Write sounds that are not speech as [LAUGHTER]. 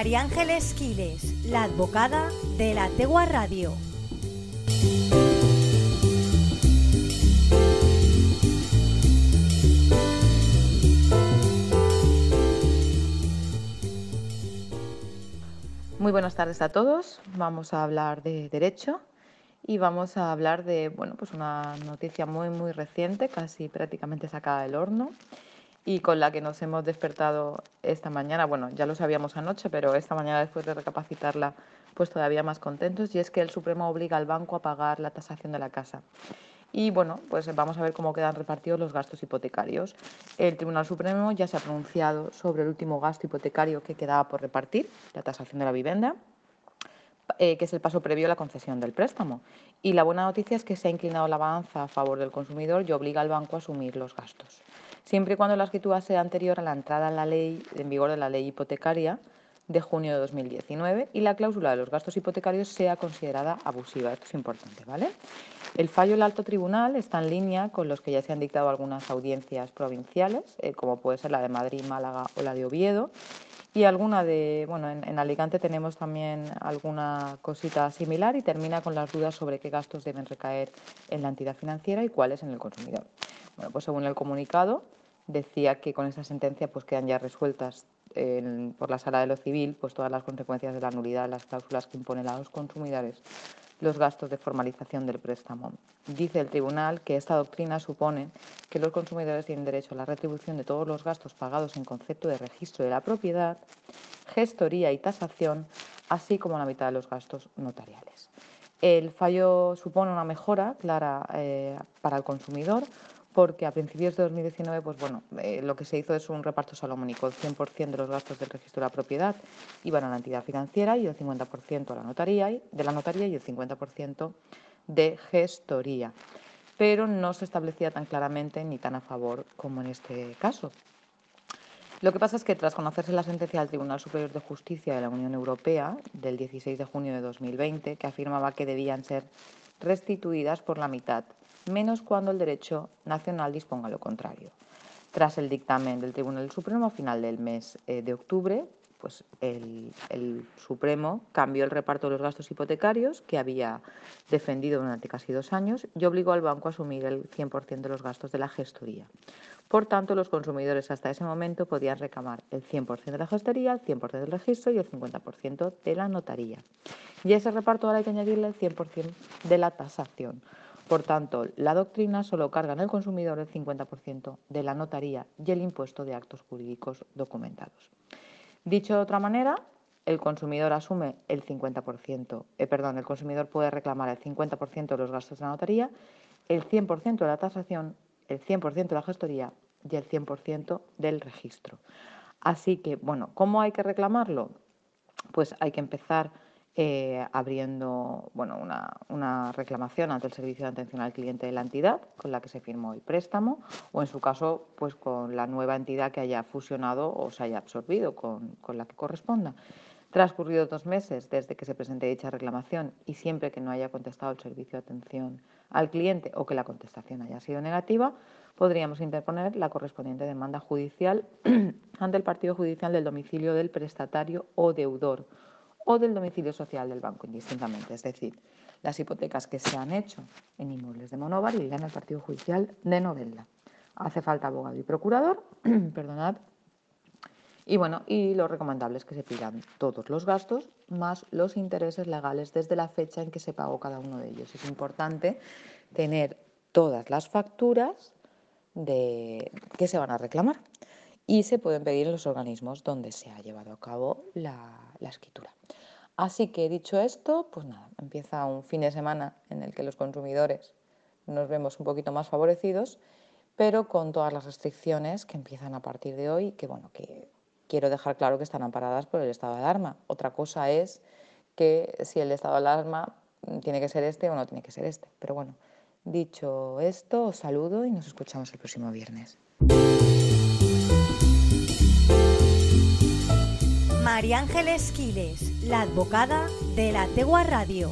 María Ángeles Quiles, la advocada de la Tegua Radio. Muy buenas tardes a todos. Vamos a hablar de derecho y vamos a hablar de bueno, pues una noticia muy muy reciente, casi prácticamente sacada del horno y con la que nos hemos despertado esta mañana. Bueno, ya lo sabíamos anoche, pero esta mañana después de recapacitarla, pues todavía más contentos y es que el Supremo obliga al banco a pagar la tasación de la casa. Y bueno, pues vamos a ver cómo quedan repartidos los gastos hipotecarios. El Tribunal Supremo ya se ha pronunciado sobre el último gasto hipotecario que quedaba por repartir, la tasación de la vivienda, eh, que es el paso previo a la concesión del préstamo. Y la buena noticia es que se ha inclinado la balanza a favor del consumidor y obliga al banco a asumir los gastos. Siempre y cuando la escritura sea anterior a la entrada en, en vigor de la ley hipotecaria de junio de 2019 y la cláusula de los gastos hipotecarios sea considerada abusiva. Esto es importante, ¿vale? El fallo del alto tribunal está en línea con los que ya se han dictado algunas audiencias provinciales, eh, como puede ser la de Madrid, Málaga o la de Oviedo. Y alguna de, bueno, en, Alicante tenemos también alguna cosita similar y termina con las dudas sobre qué gastos deben recaer en la entidad financiera y cuáles en el consumidor. Bueno, pues según el comunicado, decía que con esa sentencia pues quedan ya resueltas por la sala de lo civil pues todas las consecuencias de la nulidad, las cláusulas que imponen a los consumidores los gastos de formalización del préstamo. Dice el tribunal que esta doctrina supone que los consumidores tienen derecho a la retribución de todos los gastos pagados en concepto de registro de la propiedad, gestoría y tasación, así como la mitad de los gastos notariales. El fallo supone una mejora clara eh, para el consumidor porque a principios de 2019, pues bueno, eh, lo que se hizo es un reparto salomónico. El 100% de los gastos del registro de la propiedad iban a la entidad financiera y el 50% a la notaría, de la notaría y el 50% de gestoría. Pero no se establecía tan claramente ni tan a favor como en este caso. Lo que pasa es que tras conocerse la sentencia del Tribunal Superior de Justicia de la Unión Europea del 16 de junio de 2020, que afirmaba que debían ser restituidas por la mitad menos cuando el derecho nacional disponga lo contrario. Tras el dictamen del Tribunal Supremo a final del mes eh, de octubre, pues el, Supremo cambió el reparto de los gastos hipotecarios que había defendido durante casi dos años y obligó al banco a asumir el 100% de los gastos de la gestoría. Por tanto, los consumidores hasta ese momento podían reclamar el 100% de la gestoría, el 100% del registro y el 50% de la notaría. Y a ese reparto ahora hay que añadirle el 100% de la tasación, por tanto, la doctrina solo carga en el consumidor el 50% de la notaría y el impuesto de actos jurídicos documentados. Dicho de otra manera, el consumidor asume el 50%, eh, perdón, el consumidor puede reclamar el 50% de los gastos de la notaría, el 100% de la tasación, el 100% de la gestoría y el 100% del registro. Así que, bueno, ¿cómo hay que reclamarlo? Pues hay que empezar eh, abriendo bueno, una, reclamación ante el Servicio de Atención al Cliente de la entidad con la que se firmó el préstamo o en su caso pues con la nueva entidad que haya fusionado o se haya absorbido con, con la que corresponda. Transcurridos dos meses desde que se presente dicha reclamación y siempre que no haya contestado el servicio de atención al cliente o que la contestación haya sido negativa, podríamos interponer la correspondiente demanda judicial [CLEARS THROAT] ante el partido judicial del domicilio del prestatario o deudor o del domicilio social del banco indistintamente. Es decir, las hipotecas que se han hecho en inmuebles de Monóvar irán al partido judicial de Novelda. Hace falta abogado y procurador, [CLEARS THROAT] perdonad. Y bueno, y lo recomendable es que se pidan todos los gastos más los intereses legales desde la fecha en que se pagó cada uno de ellos. Es importante tener todas las facturas de que se van a reclamar y se pueden pedir en los organismos donde se ha llevado a cabo la, escritura. Así que dicho esto, pues nada, empieza un fin de semana en el que los consumidores nos vemos un poquito más favorecidos, pero con todas las restricciones que empiezan a partir de hoy, que bueno, que quiero dejar claro que están amparadas por el estado de alarma. Otra cosa es que si el estado de alarma tiene que ser este o no tiene que ser este. Pero bueno, dicho esto, os saludo y nos escuchamos el próximo viernes. María Ángeles Quiles, la advocada de la Tegua Radio.